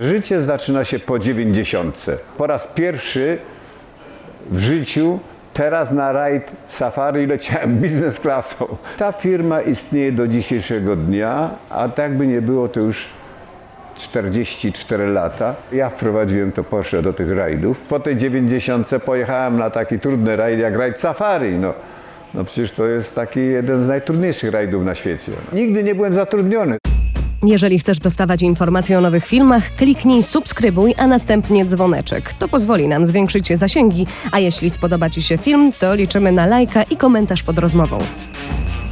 Życie zaczyna się po dziewięćdziesiątce. Po raz pierwszy w życiu teraz na rajd safari leciałem biznes klasą. Ta firma istnieje do dzisiejszego dnia, a tak by nie było to już 44 lata. Ja wprowadziłem to Porsche do tych rajdów. Po tej 90 pojechałem na taki trudny rajd jak rajd safari. No, no przecież to jest taki jeden z najtrudniejszych rajdów na świecie. Nigdy nie byłem zatrudniony. Jeżeli chcesz dostawać informacje o nowych filmach, kliknij subskrybuj, a następnie dzwoneczek. To pozwoli nam zwiększyć zasięgi, a jeśli spodoba Ci się film, to liczymy na lajka i komentarz pod rozmową.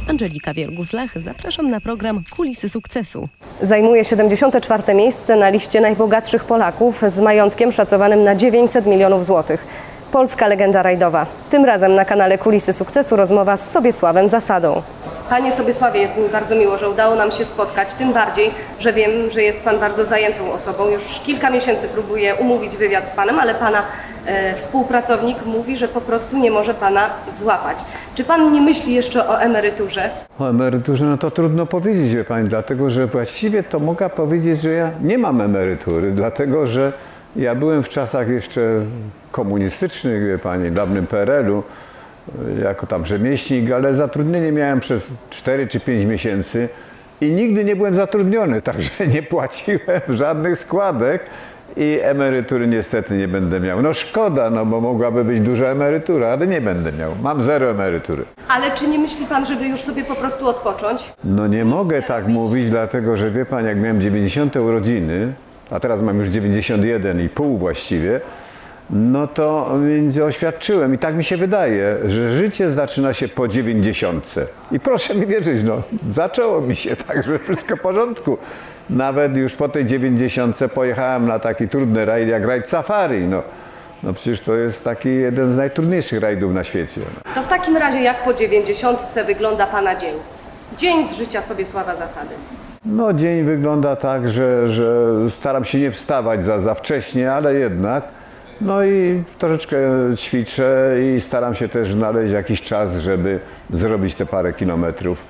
Angelika Wiergus-Lach, zapraszam na program Kulisy Sukcesu. Zajmuje 74. miejsce na liście najbogatszych Polaków z majątkiem szacowanym na 900 milionów złotych. Polska legenda rajdowa. Tym razem na kanale Kulisy Sukcesu rozmowa z Sobiesławem Zasadą. Panie Sobiesławie, jest mi bardzo miło, że udało nam się spotkać, tym bardziej, że wiem, że jest Pan bardzo zajętą osobą. Już kilka miesięcy próbuję umówić wywiad z Panem, ale Pana e, współpracownik mówi, że po prostu nie może Pana złapać. Czy Pan nie myśli jeszcze o emeryturze? O emeryturze, no to trudno powiedzieć, wie Pani, dlatego że właściwie to mogę powiedzieć, że ja nie mam emerytury, dlatego że ja byłem w czasach jeszcze komunistycznych, wie Pani, dawnym PRL-u, jako tam rzemieślnik, ale zatrudnienie miałem przez 4 czy 5 miesięcy i nigdy nie byłem zatrudniony, także nie płaciłem żadnych składek i emerytury niestety nie będę miał. No szkoda, no bo mogłaby być duża emerytura, ale nie będę miał. Mam zero emerytury. Ale czy nie myśli Pan, żeby już sobie po prostu odpocząć? No nie mogę tak mówić, dlatego że wie Pan, jak miałem 90 urodziny, a teraz mam już 91 i pół właściwie, no to więc oświadczyłem i tak mi się wydaje, że życie zaczyna się po 90. I proszę mi wierzyć, no zaczęło mi się tak, że wszystko w porządku. Nawet już po tej 90 pojechałem na taki trudny rajd jak rajd safari. No, no przecież to jest taki jeden z najtrudniejszych rajdów na świecie. No. To w takim razie jak po 90 wygląda Pana dzień? Dzień z życia Sobiesława Zasady. No dzień wygląda tak, że, że staram się nie wstawać za, za wcześnie, ale jednak no i troszeczkę ćwiczę i staram się też znaleźć jakiś czas, żeby zrobić te parę kilometrów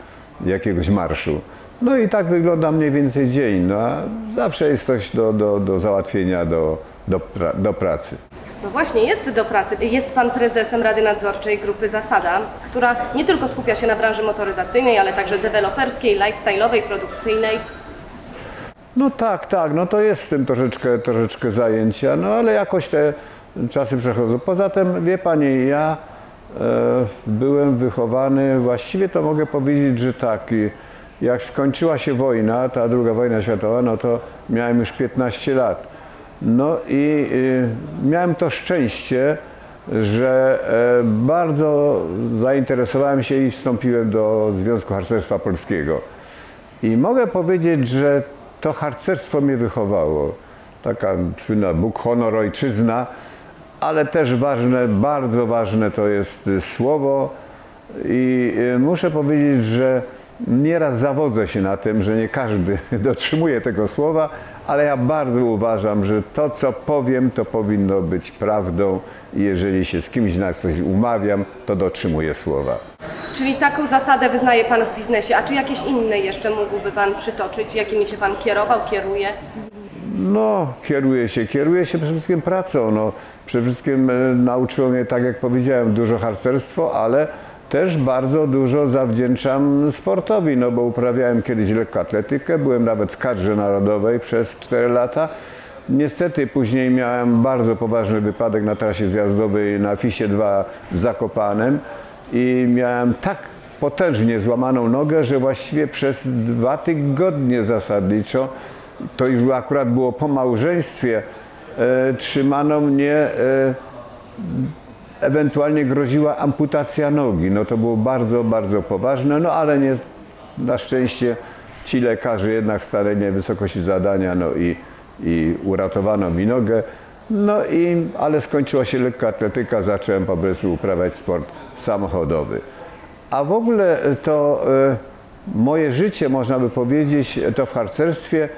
jakiegoś marszu. No i tak wygląda mniej więcej dzień. No a zawsze jest coś do, do, do załatwienia, do, do, pra, do pracy. No właśnie, jest do pracy. Jest Pan prezesem Rady Nadzorczej Grupy Zasada, która nie tylko skupia się na branży motoryzacyjnej, ale także deweloperskiej, lifestyle'owej, produkcyjnej. No tak, tak, no to jest w tym troszeczkę, troszeczkę zajęcia, no ale jakoś te czasy przechodzą. Poza tym, wie Pani, ja e, byłem wychowany, właściwie to mogę powiedzieć, że tak, i jak skończyła się wojna, ta druga wojna światowa, no to miałem już 15 lat. No i y, miałem to szczęście, że e, bardzo zainteresowałem się i wstąpiłem do Związku Harcerstwa Polskiego. I mogę powiedzieć, że to harcerstwo mnie wychowało. Taka słynna Bóg, honor, ojczyzna, ale też ważne, bardzo ważne to jest słowo i y, muszę powiedzieć, że nieraz zawodzę się na tym, że nie każdy dotrzymuje tego słowa, ale ja bardzo uważam, że to, co powiem, to powinno być prawdą i jeżeli się z kimś na coś umawiam, to dotrzymuję słowa. Czyli taką zasadę wyznaje Pan w biznesie, a czy jakieś inne jeszcze mógłby Pan przytoczyć, jakimi się Pan kierował, kieruje? No, kieruję się, kieruję się przede wszystkim pracą. No, przede wszystkim e, nauczyło mnie, tak jak powiedziałem, dużo harcerstwo, ale też bardzo dużo zawdzięczam sportowi, no bo uprawiałem kiedyś lekkoatletykę, byłem nawet w kadrze narodowej przez 4 lata. Niestety później miałem bardzo poważny wypadek na trasie zjazdowej na Fisie 2 w Zakopanem i miałem tak potężnie złamaną nogę, że właściwie przez dwa tygodnie zasadniczo, to już akurat było po małżeństwie, e, trzymano mnie e, ewentualnie groziła amputacja nogi. No to było bardzo, bardzo poważne, no ale nie, na szczęście ci lekarze jednak starali wysokości zadania, no i, i uratowano mi nogę. No i, ale skończyła się lekkoatletyka, zacząłem po prostu uprawiać sport samochodowy. A w ogóle to e, moje życie, można by powiedzieć, to w harcerstwie,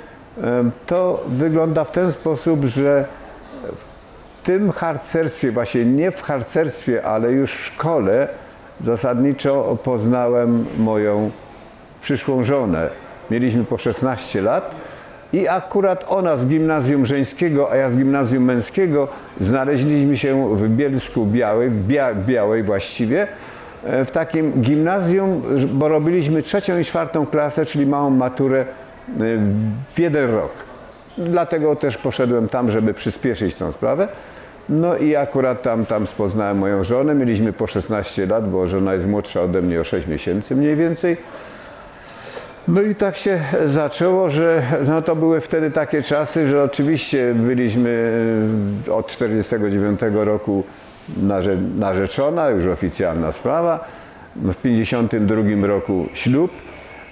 e, to wygląda w ten sposób, że tym harcerstwie, właśnie nie w harcerstwie, ale już w szkole, zasadniczo poznałem moją przyszłą żonę. Mieliśmy po 16 lat I akurat ona z gimnazjum żeńskiego, a ja z gimnazjum męskiego znaleźliśmy się w Bielsku Białej, Bia, Białej właściwie, e, w takim gimnazjum, bo robiliśmy trzecią i czwartą klasę, czyli małą maturę e, w jeden rok. Dlatego też poszedłem tam, żeby przyspieszyć tą sprawę. No i akurat tam, tam poznałem moją żonę. Mieliśmy po 16 lat, bo żona jest młodsza ode mnie o 6 miesięcy mniej więcej. No i tak się zaczęło, że no to były wtedy takie czasy, że oczywiście byliśmy e, od 49 roku narze, narzeczona, już oficjalna sprawa. W 52 roku ślub.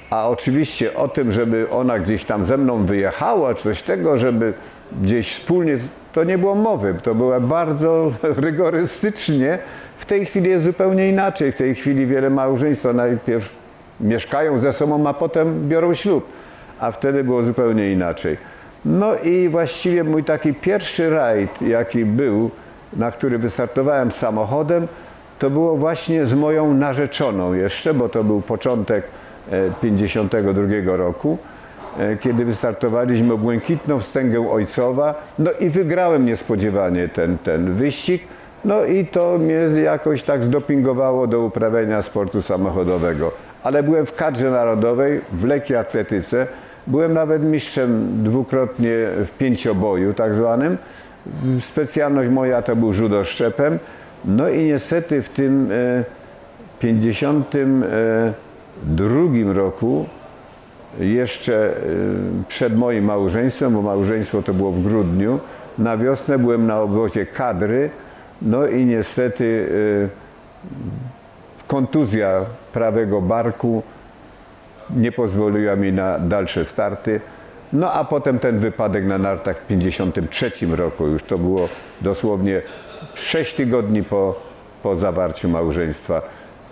A oczywiście o tym, żeby ona gdzieś tam ze mną wyjechała, coś tego, żeby gdzieś wspólnie, to nie było mowy. To było bardzo rygorystycznie. W tej chwili jest zupełnie inaczej. W tej chwili wiele małżeństwa najpierw mieszkają ze sobą, a potem biorą ślub. A wtedy było zupełnie inaczej. No i właściwie mój taki pierwszy rajd, jaki był, na który wystartowałem samochodem, to było właśnie z moją narzeczoną jeszcze, bo to był początek 52 roku, e, kiedy wystartowaliśmy Błękitną Wstęgę Ojcowa. No i wygrałem niespodziewanie ten, ten wyścig. No i to mnie jakoś tak zdopingowało do uprawiania sportu samochodowego. Ale byłem w kadrze narodowej, w lekkiej atletyce. Byłem nawet mistrzem dwukrotnie w pięcioboju tak zwanym. Specjalność moja to był judo. No i niestety w tym 50 drugim roku, jeszcze y, przed moim małżeństwem, bo małżeństwo to było w grudniu, na wiosnę byłem na obozie kadry, no i niestety y, kontuzja prawego barku nie pozwoliła mi na dalsze starty. No a potem ten wypadek na nartach w 53 roku, już to było dosłownie 6 tygodni po, po zawarciu małżeństwa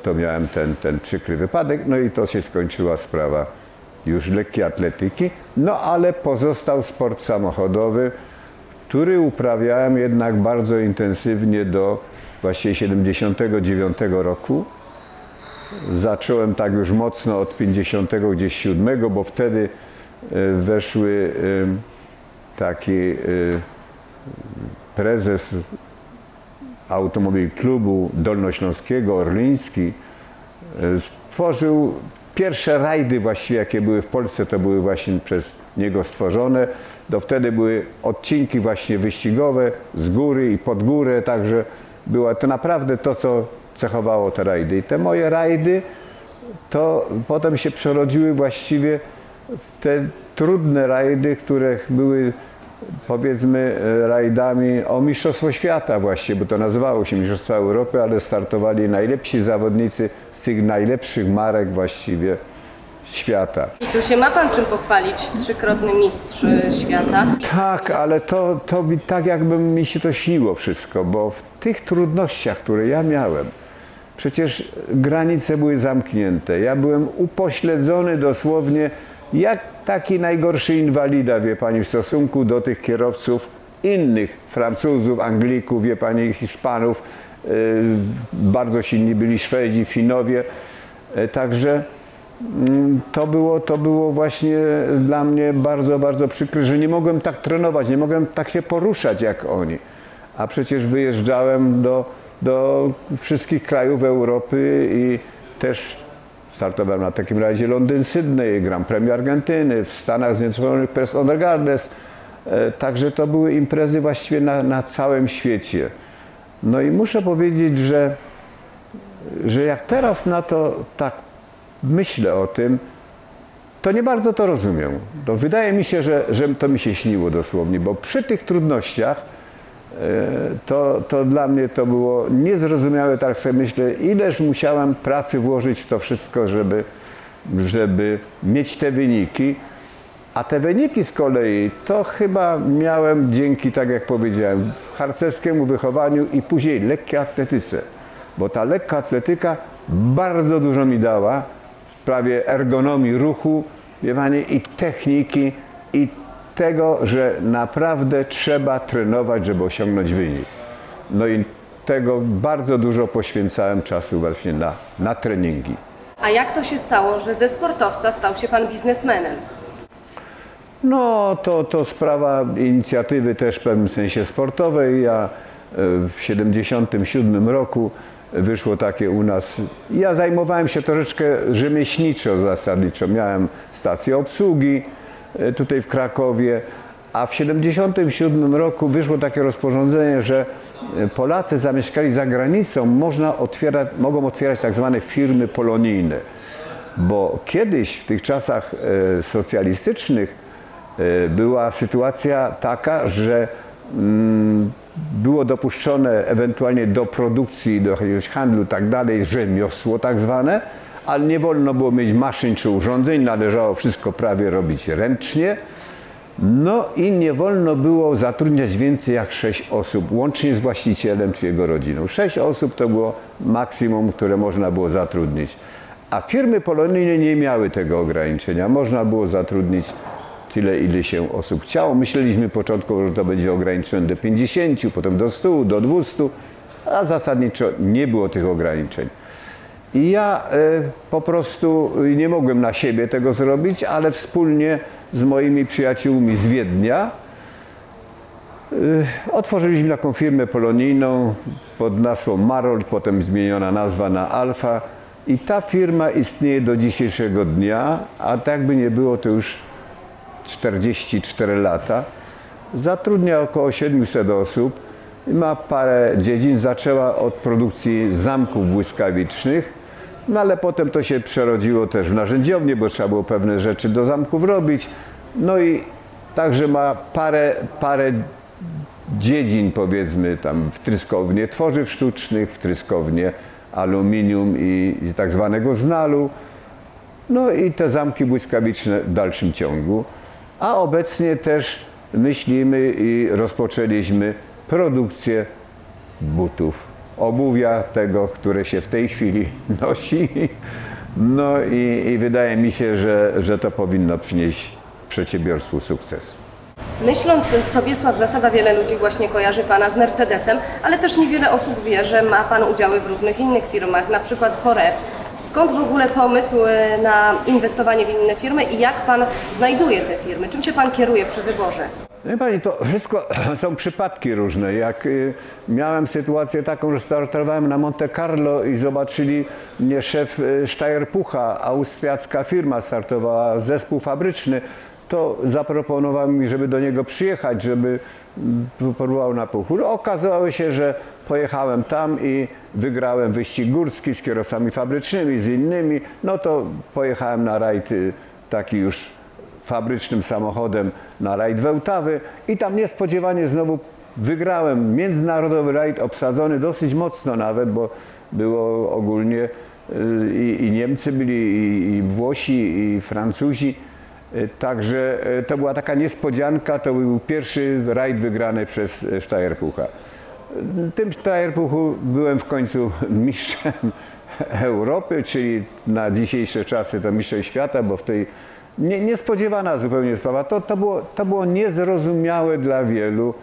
to miałem ten, ten przykry wypadek, no i to się skończyła sprawa już lekkiej atletyki, no ale pozostał sport samochodowy, który uprawiałem jednak bardzo intensywnie do właśnie 79 roku. Zacząłem tak już mocno od 57, bo wtedy e, weszły e, taki e, prezes automobil klubu dolnośląskiego, Orliński, stworzył pierwsze rajdy właściwie, jakie były w Polsce, to były właśnie przez niego stworzone. Do wtedy były odcinki właśnie wyścigowe z góry i pod górę, także było to naprawdę to, co cechowało te rajdy. I te moje rajdy to potem się przerodziły właściwie w te trudne rajdy, które były powiedzmy e, rajdami o Mistrzostwo Świata właśnie, bo to nazywało się Mistrzostwa Europy, ale startowali najlepsi zawodnicy z tych najlepszych marek właściwie świata. I tu się ma Pan czym pochwalić, trzykrotny mistrz e, świata. Tak, ale to, to tak jakby mi się to śniło wszystko, bo w tych trudnościach, które ja miałem, przecież granice były zamknięte. Ja byłem upośledzony dosłownie jak taki najgorszy inwalida, wie pani, w stosunku do tych kierowców innych, Francuzów, Anglików, wie pani, Hiszpanów, yy, bardzo silni byli Szwedzi, Finowie, yy, także yy, to było, to było właśnie dla mnie bardzo, bardzo przykre, że nie mogłem tak trenować, nie mogłem tak się poruszać jak oni. A przecież wyjeżdżałem do, do wszystkich krajów Europy i też Startowałem na takim razie Londyn, Sydney, Grand Prix Argentyny, w Stanach Zjednoczonych Press Undergardes. E, także to były imprezy właściwie na, na całym świecie. No i muszę powiedzieć, że, że jak teraz na to tak myślę o tym, to nie bardzo to rozumiem. To wydaje mi się, że, że to mi się śniło dosłownie, bo przy tych trudnościach to, to dla mnie to było niezrozumiałe, tak sobie myślę, ileż musiałem pracy włożyć w to wszystko, żeby, żeby mieć te wyniki. A te wyniki z kolei to chyba miałem dzięki, tak jak powiedziałem, harcerskiemu wychowaniu i później lekkiej atletyce. Bo ta lekka atletyka bardzo dużo mi dała w sprawie ergonomii ruchu, wie pani, i techniki, i tego, że naprawdę trzeba trenować, żeby osiągnąć wynik. No i tego bardzo dużo poświęcałem czasu właśnie na, na treningi. A jak to się stało, że ze sportowca stał się Pan biznesmenem? No, to, to sprawa inicjatywy też w pewnym sensie sportowej. Ja e, w 77 roku wyszło takie u nas. Ja zajmowałem się troszeczkę rzemieślniczo zasadniczo. Miałem stację obsługi tutaj w Krakowie, a w 77 roku wyszło takie rozporządzenie, że e, Polacy zamieszkali za granicą, można otwierać, mogą otwierać tak zwane firmy polonijne. Bo kiedyś w tych czasach e, socjalistycznych e, była sytuacja taka, że mm, było dopuszczone ewentualnie do produkcji, do jakiegoś handlu tak dalej, rzemiosło tak zwane, ale nie wolno było mieć maszyn czy urządzeń, należało wszystko prawie robić ręcznie. No i nie wolno było zatrudniać więcej jak 6 osób, łącznie z właścicielem czy jego rodziną. 6 osób to było maksimum, które można było zatrudnić. A firmy polonijne nie miały tego ograniczenia. Można było zatrudnić tyle, ile się osób chciało. Myśleliśmy początkowo, że to będzie ograniczone do 50, potem do 100, do 200, a zasadniczo nie było tych ograniczeń. I ja e, po prostu nie mogłem na siebie tego zrobić, ale wspólnie z moimi przyjaciółmi z Wiednia e, otworzyliśmy taką firmę polonijną pod nazwą Marold, potem zmieniona nazwa na Alfa. I ta firma istnieje do dzisiejszego dnia, a tak by nie było, to już 44 lata. Zatrudnia około 700 osób. Ma parę dziedzin. Zaczęła od produkcji zamków błyskawicznych, no ale potem to się przerodziło też w narzędziownię, bo trzeba było pewne rzeczy do zamków robić. No i także ma parę, parę dziedzin, powiedzmy, tam w tryskownie tworzyw sztucznych, w tryskownie aluminium i, i tak zwanego znalu. No i te zamki błyskawiczne w dalszym ciągu. A obecnie też myślimy i rozpoczęliśmy produkcję butów, obuwia tego, które się w tej chwili nosi. No i, i wydaje mi się, że, że to powinno przynieść przedsiębiorstwu sukces. Myśląc sobie, Sław Zasada, wiele ludzi właśnie kojarzy Pana z Mercedesem, ale też niewiele osób wie, że ma Pan udziały w różnych innych firmach, na przykład Foref. Skąd w ogóle pomysł e, na inwestowanie w inne firmy i jak Pan znajduje te firmy? Czym się Pan kieruje przy wyborze? Wie Pani, to wszystko są przypadki różne. Jak y, miałem sytuację taką, że startowałem na Monte Carlo i zobaczyli mnie szef y, Steierpucha, austriacka firma startowała, zespół fabryczny, to zaproponował mi, żeby do niego przyjechać, żeby mm, próbował na puchu. No, okazało się, że pojechałem tam i wygrałem wyścig górski z kierowcami fabrycznymi, z innymi. No to pojechałem na rajd y, taki już fabrycznym samochodem na rajd Wełtawy i tam niespodziewanie znowu wygrałem międzynarodowy rajd obsadzony dosyć mocno nawet, bo było ogólnie y, i, i Niemcy byli, i, i Włosi, i Francuzi. Y, Także y, to była taka niespodzianka, to był pierwszy rajd wygrany przez Steierpucha. Tym Steierpuchu byłem w końcu mistrzem Europy, czyli na dzisiejsze czasy to mistrzem świata, bo w tej nie, niespodziewana zupełnie sprawa. To, to, było, to było niezrozumiałe dla wielu.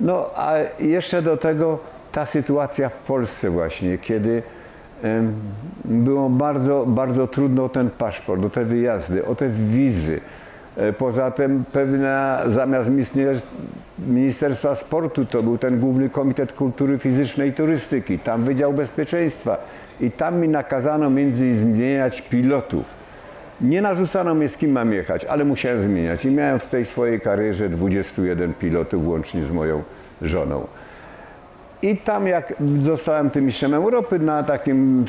No a jeszcze do tego ta sytuacja w Polsce właśnie, kiedy było bardzo, bardzo trudno o ten paszport, o te wyjazdy, o te wizy. E, Poza tym pewna, zamiast minister- Ministerstwa Sportu to był ten Główny Komitet Kultury Fizycznej i Turystyki, tam Wydział Bezpieczeństwa i tam mi nakazano między innymi zmieniać pilotów. Nie narzucano mnie z kim mam jechać, ale musiałem zmieniać i miałem w tej swojej karierze 21 pilotów łącznie z moją żoną. I tam jak zostałem tym mistrzem Europy na takim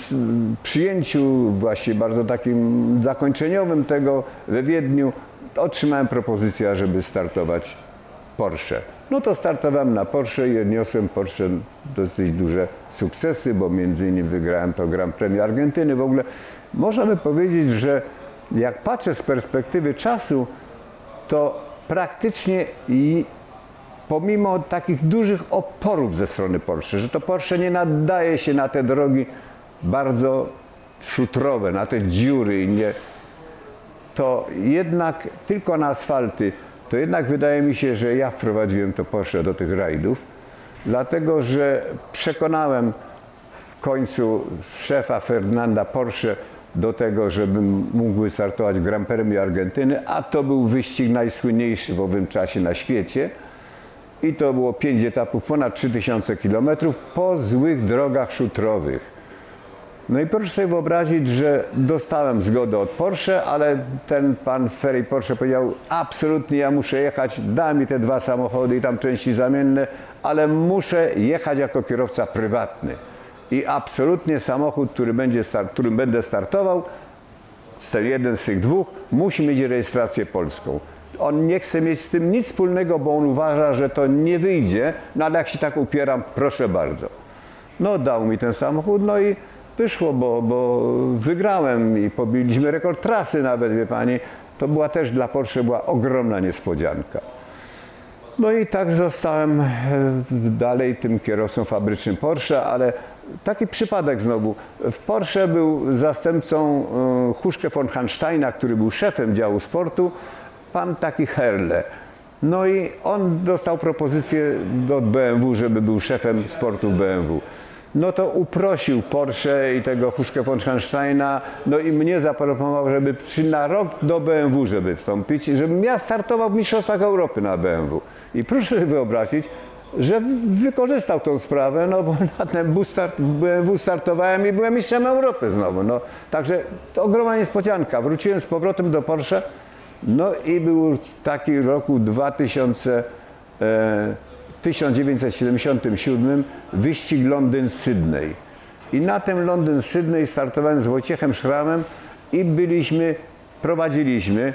przyjęciu właśnie bardzo takim zakończeniowym tego we Wiedniu, otrzymałem propozycję, żeby startować Porsche. No to startowałem na Porsche i odniosłem Porsche dosyć duże sukcesy, bo między innymi wygrałem to Grand Prix Argentyny. W ogóle można by powiedzieć, że jak patrzę z perspektywy czasu, to praktycznie i pomimo takich dużych oporów ze strony Porsche, że to Porsche nie nadaje się na te drogi bardzo szutrowe, na te dziury nie, to jednak tylko na asfalty, to jednak wydaje mi się, że ja wprowadziłem to Porsche do tych rajdów, dlatego że przekonałem w końcu szefa Ferdynanda Porsche do tego, żebym mógł wystartować w Grand Premio Argentyny, a to był wyścig najsłynniejszy w owym czasie na świecie. I to było pięć etapów, ponad 3000 km po złych drogach szutrowych. No i proszę sobie wyobrazić, że dostałem zgodę od Porsche, ale ten pan Ferry Porsche powiedział, absolutnie ja muszę jechać, da mi te dwa samochody i tam części zamienne, ale muszę jechać jako kierowca prywatny. I absolutnie samochód, który będzie którym będę startował, ten jeden z tych dwóch, musi mieć rejestrację polską. On nie chce mieć z tym nic wspólnego, bo on uważa, że to nie wyjdzie, no ale jak się tak upieram, proszę bardzo. No dał mi ten samochód, no i wyszło, bo, bo wygrałem i pobiliśmy rekord trasy nawet, wie pani. To była też dla Porsche była ogromna niespodzianka. No i tak zostałem e, dalej tym kierowcą fabrycznym Porsche, ale taki przypadek znowu. W Porsche był zastępcą e, Huszke von Hansteina, który był szefem działu sportu, pan taki Herle. No i on dostał propozycję od BMW, żeby był szefem sportu BMW. No to uprosił Porsche i tego Huszke von Hansteina, no i mnie zaproponował, żeby na rok do BMW, żeby wstąpić, żebym ja startował w Mistrzostwach Europy na BMW. I proszę sobie wyobrazić, że wykorzystał tą sprawę, no bo na ten bus start, BMW startowałem i byłem mistrzem Europy znowu. No, także to ogromna niespodzianka. Wróciłem z powrotem do Porsche, no i był taki roku 2000, e, 1977 wyścig Londyn-Sydney. I na tym Londyn-Sydney startowałem z Wojciechem Szramem i byliśmy, prowadziliśmy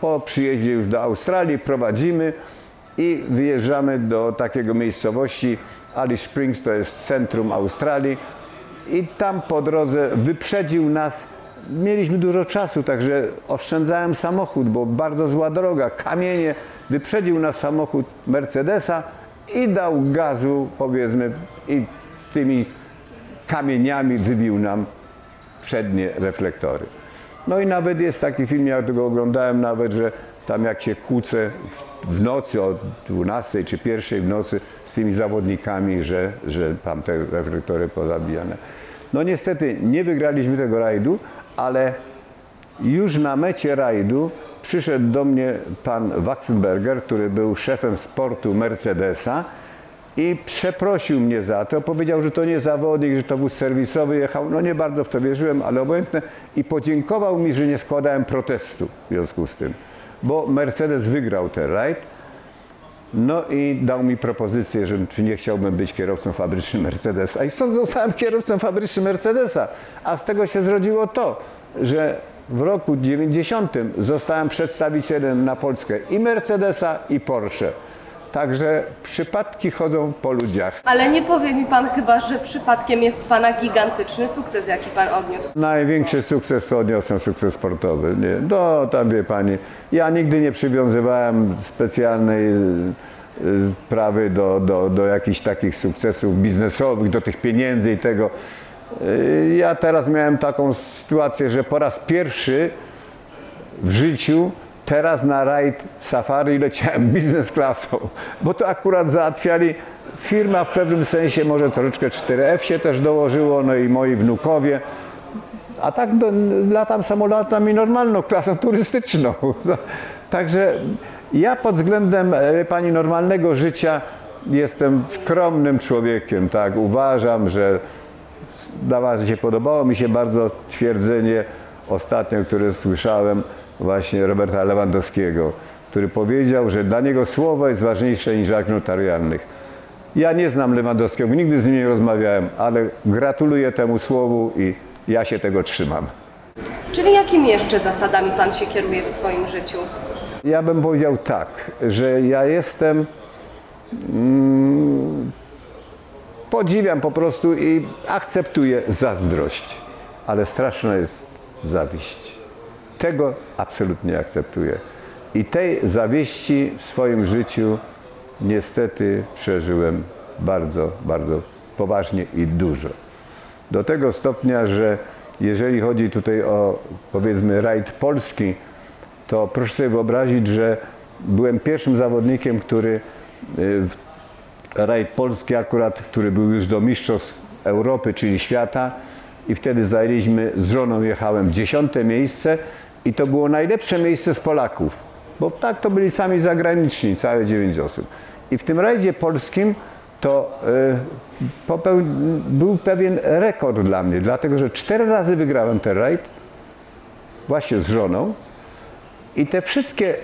po przyjeździe już do Australii, prowadzimy i wyjeżdżamy do takiego miejscowości Alice Springs, to jest centrum Australii i tam po drodze wyprzedził nas Mieliśmy dużo czasu, także oszczędzałem samochód, bo bardzo zła droga, kamienie. Wyprzedził nas samochód Mercedesa i dał gazu, powiedzmy, i tymi kamieniami wybił nam przednie reflektory. No i nawet jest taki film, ja tego oglądałem nawet, że tam jak się kłócę w, nocy o 12 czy 1 w nocy z tymi zawodnikami, że, że tam te reflektory pozabijane. No niestety nie wygraliśmy tego rajdu, ale już na mecie rajdu przyszedł do mnie pan Waxenberger, który był szefem sportu Mercedesa i przeprosił mnie za to. Powiedział, że to nie zawodnik, że to wóz serwisowy jechał. No nie bardzo w to wierzyłem, ale obojętne. I podziękował mi, że nie składałem protestu w związku z tym, bo Mercedes wygrał ten rajd. No i dał mi propozycję, że czy nie chciałbym być kierowcą fabrycznym Mercedesa. I stąd zostałem kierowcą fabrycznym Mercedesa. A z tego się zrodziło to, że w roku 90 zostałem przedstawicielem na Polskę i Mercedesa i Porsche. Także przypadki chodzą po ludziach. Ale nie powie mi pan chyba, że przypadkiem jest pana gigantyczny sukces, jaki pan odniósł. Największy sukces odniosłem sukces sportowy. Nie, no tam wie pani, ja nigdy nie przywiązywałem specjalnej y, y, sprawy do, do, do jakichś takich sukcesów biznesowych, do tych pieniędzy i tego. Y, Ja teraz miałem taką sytuację, że po raz pierwszy w życiu teraz na rajd safari leciałem biznes klasą, bo to akurat załatwiali firma w pewnym sensie, może troszeczkę 4F się też dołożyło, no i moi wnukowie. A tak do, latam samolotami normalną, klasą turystyczną. Także ja pod względem e, pani normalnego życia jestem skromnym człowiekiem, tak. Uważam, że dawa się podobało mi się bardzo twierdzenie ostatnio, które słyszałem właśnie Roberta Lewandowskiego, który powiedział, że dla niego słowo jest ważniejsze niż akt notarialnych. Ja nie znam Lewandowskiego, nigdy z nim nie rozmawiałem, ale gratuluję temu słowu i ja się tego trzymam. Czyli jakimi jeszcze zasadami pan się kieruje w swoim życiu? Ja bym powiedział tak, że ja jestem. Mm, podziwiam po prostu i akceptuję zazdrość, ale straszna jest zawiść. Tego absolutnie akceptuję. I tej zawieści w swoim życiu niestety przeżyłem bardzo, bardzo poważnie i dużo. Do tego stopnia, że jeżeli chodzi tutaj o powiedzmy rajd polski, to proszę sobie wyobrazić, że byłem pierwszym zawodnikiem, który y, w rajd polski akurat, który był już do mistrzostw Europy, czyli świata, i wtedy zajęliśmy, z żoną jechałem dziesiąte miejsce i to było najlepsze miejsce z Polaków, bo tak to byli sami zagraniczni, całe dziewięć osób. I w tym rajdzie polskim to y, był pewien rekord dla mnie, dlatego że cztery razy wygrałem ten rajd, właśnie z żoną i te wszystkie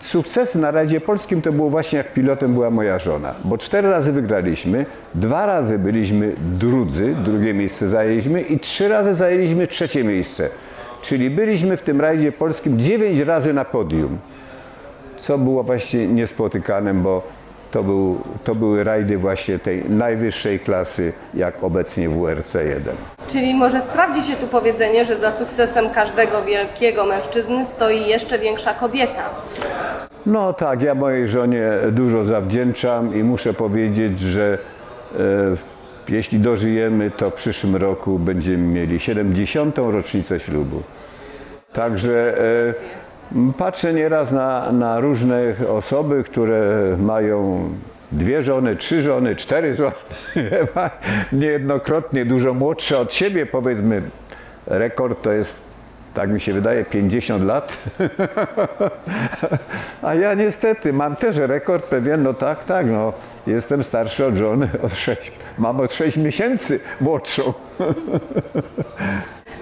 sukcesy na rajdzie polskim to było właśnie jak pilotem była moja żona, bo cztery razy wygraliśmy, dwa razy byliśmy drudzy, drugie miejsce zajęliśmy i trzy razy zajęliśmy trzecie miejsce. Czyli byliśmy w tym rajdzie polskim dziewięć razy na podium, co było właśnie niespotykane, bo to, był, to były rajdy właśnie tej najwyższej klasy, jak obecnie WRC 1. Czyli może sprawdzi się tu powiedzenie, że za sukcesem każdego wielkiego mężczyzny stoi jeszcze większa kobieta. No tak, ja mojej żonie dużo zawdzięczam i muszę powiedzieć, że e, jeśli dożyjemy, to w przyszłym roku będziemy mieli 70. rocznicę ślubu. Także e, patrzę nieraz na, na różne osoby, które mają dwie żony, trzy żony, cztery żony, niejednokrotnie dużo młodsze od siebie, powiedzmy. Rekord to jest, tak mi się wydaje, 50 lat. A ja niestety mam też rekord pewien, no tak, tak, no jestem starszy od żony, od 6, mam od 6 miesięcy młodszą.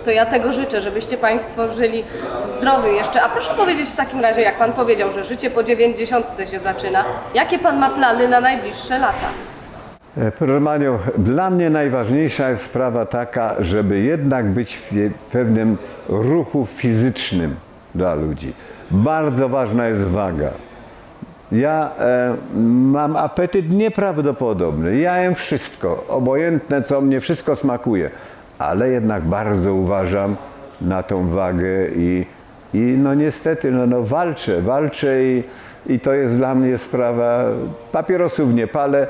To ja tego życzę, żebyście Państwo żyli zdrowy jeszcze. A proszę powiedzieć w takim razie, jak Pan powiedział, że życie po 90 się zaczyna, jakie Pan ma plany na najbliższe lata? E, Proszę Manią, dla mnie najważniejsza jest sprawa taka, żeby jednak być w pewnym ruchu fizycznym dla ludzi. Bardzo ważna jest waga. Ja e, mam apetyt nieprawdopodobny. Ja jem wszystko, obojętne co mnie, wszystko smakuje, ale jednak bardzo uważam na tą wagę i, i no niestety no, no walczę, walczę i, i to jest dla mnie sprawa, papierosów nie palę.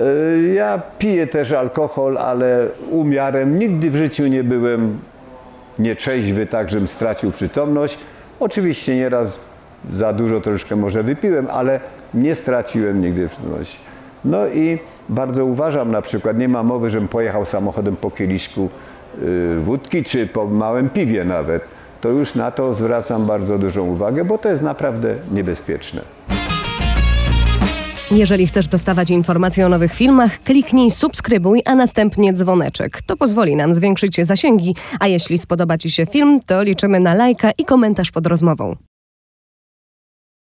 E, Ja piję też alkohol, ale umiarem. Nigdy w życiu nie byłem nieczeźwy, tak żebym stracił przytomność. Oczywiście nieraz za dużo troszkę może wypiłem, ale nie straciłem nigdy przytomności. No i bardzo uważam na przykład, nie ma mowy, żebym pojechał samochodem po kieliszku y, wódki, czy po małym piwie nawet. To już na to zwracam bardzo dużą uwagę, bo to jest naprawdę niebezpieczne. Jeżeli chcesz dostawać informacje o nowych filmach, kliknij subskrybuj, a następnie dzwoneczek. To pozwoli nam zwiększyć zasięgi, a jeśli spodoba Ci się film, to liczymy na lajka i komentarz pod rozmową.